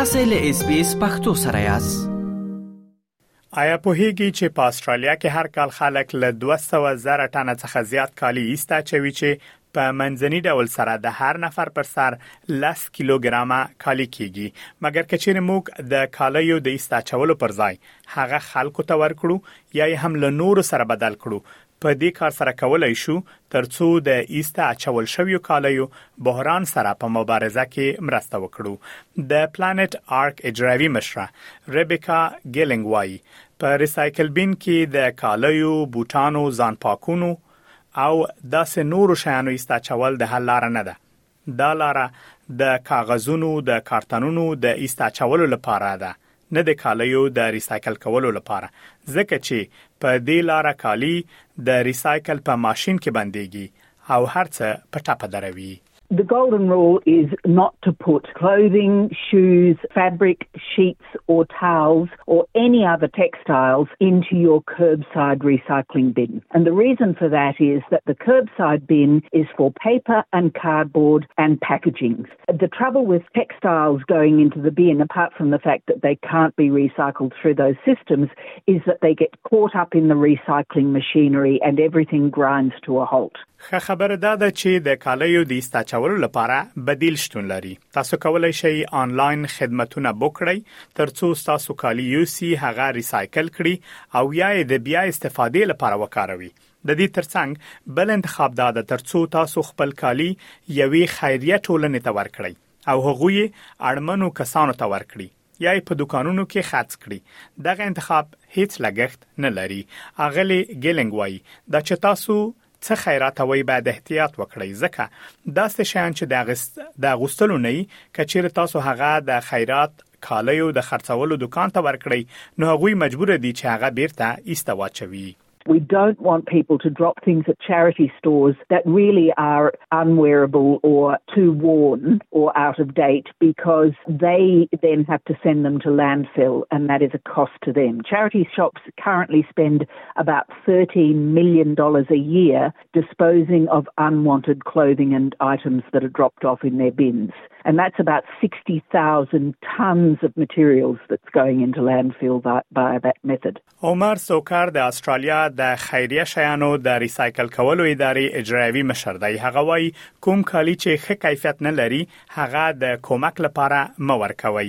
تاسو له اس بي اس پختو سره یاست. آیا په هیګي چې په استرالیا کې هر کال خلک له 200 زره ټنه څخه زیات کالی ایسته چوي چې په منځني ډول سره د هر نفر پر سر 10 کیلوګرامه کالی کیږي. مګر کچېر موږ د کالیو د ایسته چولو پر ځای هغه خلکو ته ورکړو یا هم له نور سره بدل کړو په دې کار سره کولای شو ترڅو د ایسته اچول شویو کالیو بحران سره په مبارزه کې مرسته وکړو. د پلانټ آرک اجرایوي مشره ریبیکا ګیلینګ وای په ریسایکل بین کې د کالیو بوټانو ځان پاکونو او داسې نورو شیانو ایسته چول د حل لار نه ده. دا لار د کاغذونو د کارتنونو د ایسته چولو لپاره ده نه د کالیو د ریسایکل کولو لپاره ځکه چې په دې لار کالی د ریسایکل په ماشين کې بنديږي او هرڅه په ټاپه دروي The golden rule is not to put clothing, shoes, fabric, sheets, or towels, or any other textiles into your curbside recycling bin. And the reason for that is that the curbside bin is for paper and cardboard and packaging. The trouble with textiles going into the bin, apart from the fact that they can't be recycled through those systems, is that they get caught up in the recycling machinery and everything grinds to a halt. خبره ده چې د کالیو د استاچولو لپاره بدیل شتون لري. تاسو کولای شئ آنلاین خدماتونه بوکړئ ترڅو تاسو کالی یوسي هغه ریسایکل کړئ او یا د بیا استفادې لپاره وکاروي. د دې ترڅنګ بل انتخاب ده ترڅو تاسو خپل کالی یوې خیریه ټولنې ته ورکړئ او هغوی اړمنو کسانو ته ورکړئ یا په دکانونو کې خرڅ کړي. دغه انتخاب هیڅ لګښت نه لري. اغلی ګیلنګ وای دا چې تاسو څه خیرات وای باید احتیاط وکړئ. ځکه دا څه شان چې د غست د غستلو نه کچیر تاسو هغه د خیرات کالیو د خرڅولو دکان ته ورکړئ نو هغه مجبور دي چې هغه بیرته ایستواچوي We don't want people to drop things at charity stores that really are unwearable or too worn or out of date because they then have to send them to landfill and that is a cost to them. Charity shops currently spend about $13 million a year disposing of unwanted clothing and items that are dropped off in their bins. And that's about 60,000 tons of materials that's going into landfill by, by that method. Omar Sokar, the Australia د خیریه شیانو د ریسایکل کولو ادارې اجرایوي مشر دی هغه وای کوم کالی چې ښه کیفیت نه لري هغه د کومک لپاره مور کوي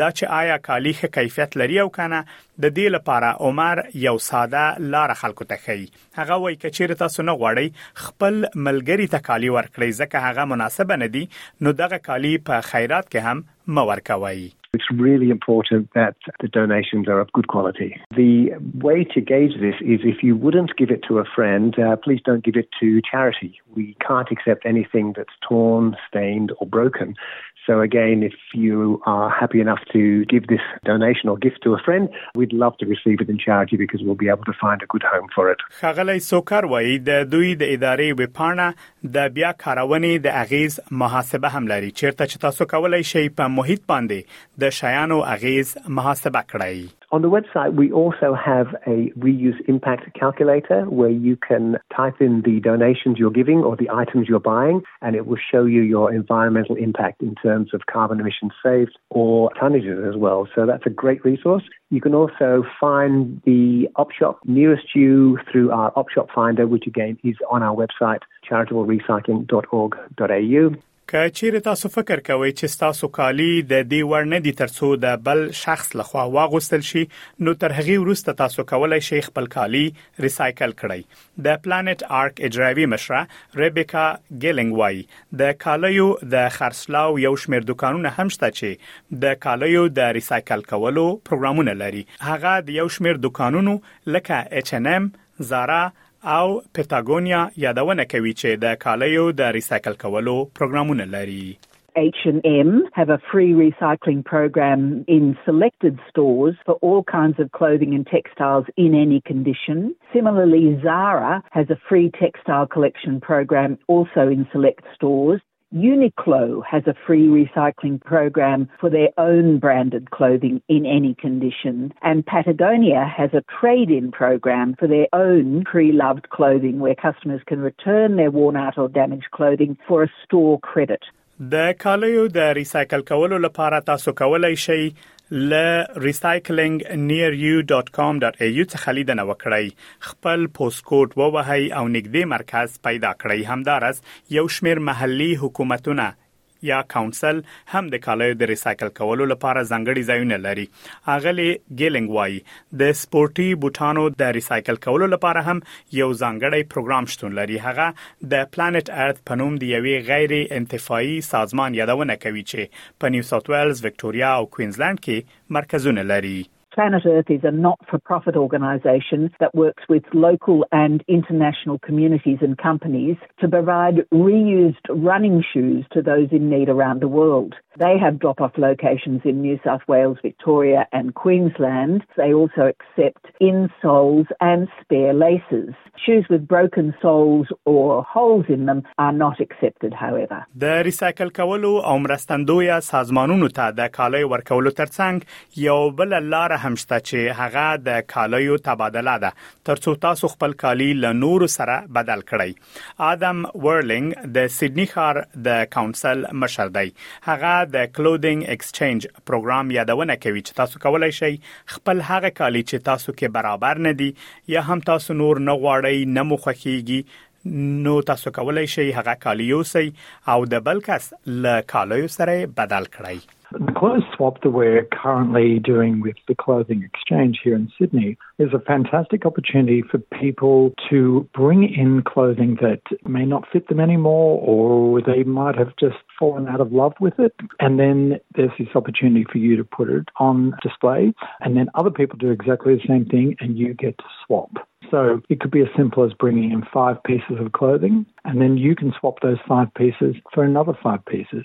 دا چې آیا کالی ښه کیفیت لري او کنه د دې لپاره عمر یو ساده لار خلکو ته خي هغه وای کچیر تاسو نه غواړئ خپل ملګری ته کالی ورکړئ ځکه هغه مناسب نه دي نو دغه کالی په خیرات کې هم مور کوي It's really important that the donations are of good quality. The way to gauge this is if you wouldn't give it to a friend, uh, please don't give it to charity. We can't accept anything that's torn, stained, or broken. So again, if you are happy enough to give this donation or gift to a friend, we'd love to receive it in charity because we'll be able to find a good home for it. خغلی سوکر وای د دوی د ادارې وپاڼه د بیا کارونې د اغیز محاسبه هم لري چیرته چې تاسو کولای شئ په محیط باندې د شیانو اغیز محاسبه کړئ On the website, we also have a reuse impact calculator where you can type in the donations you're giving or the items you're buying, and it will show you your environmental impact in terms of carbon emissions saved or tonnages as well. So that's a great resource. You can also find the OpShop nearest you through our OpShop Finder, which again is on our website, charitablerecycling.org.au. که چیرې تاسو فکر کوئ چې تاسو کالی د دې ور نه دي ترڅو د بل شخص لخوا واغوستل شي نو تر هغه وروسته تاسو کولای شئ خپل کالی ریسایکل کړئ. د پلانټ آرک اجرایوي مشره ریبیکا ګیلینګ وای د کالیو د خرڅلاو یو شمېر دکانونه هم شته چې د کالیو د ریسایکل کولو پروګرامونه لري. هغه د یو شمېر دکانونو لکه اچ ان ام زارا او پټاګونیا یادونه کوي چې د کالیو د ریسایکل کولو پروګرامونه لري H&M have a free recycling program in selected stores for all kinds of clothing and textiles in any condition. Similarly, Zara has a free textile collection program also in select stores. Uniqlo has a free recycling program for their own branded clothing in any condition. And Patagonia has a trade in program for their own pre loved clothing where customers can return their worn out or damaged clothing for a store credit. د کالیو د ریسایکل کولو لپاره تاسو کولای شئ ل recyclingnearyou.com.au څخه لیدنه وکړئ. خپل پوسټ کوډ ووهئ او نږدې مرکز پیدا کړئ. همدارس یو شمیر محلي حکومتونه یا کونسل هم د کالیو د ریسایکل کولو لپاره ځانګړي ځایونه لري. اغلی ګیلینګ وای د سپورتي بوټانو د ریسایکل کولو لپاره هم یو ځانګړی پروګرام شتون لري. هغه د پلانټ ارث په نوم دی یوې غیر انتفاعي سازمان یادونه کوي چې په نیو ساوث ویلز وکټوريا او کوینزلند کې مرکزونه لري Planet Earth is a not for profit organisation that works with local and international communities and companies to provide reused running shoes to those in need around the world. They have drop off locations in New South Wales, Victoria, and Queensland. They also accept insoles and spare laces. Shoes with broken soles or holes in them are not accepted, however. د ریسایکل کولو او مرستندوی سازمانونو ته د کالای ورکولو ترڅنګ یو بل لار هم شته چې هغه د کالیو تبادله ده ترڅو تاسو خپل کالی له نورو سره بدل کړئ. ادم ورلینګ د سیدنی ښار د کونسل مشر دی. هغه د کلودینګ ایکسچینج پروګرام یادونه کوي چې تاسو کولای شئ خپل هغه کالی چې تاسو کې برابر نه دي یا هم تاسو نور نه غواړئ نه مخخيږي نو تاسو کولای شئ هغه کالیو سي او د بل کس له کالیو سره بدل کړئ The clothes swap that we're currently doing with the clothing exchange here in Sydney is a fantastic opportunity for people to bring in clothing that may not fit them anymore or they might have just fallen out of love with it. And then there's this opportunity for you to put it on display and then other people do exactly the same thing and you get to swap. So it could be as simple as bringing in five pieces of clothing and then you can swap those five pieces for another five pieces.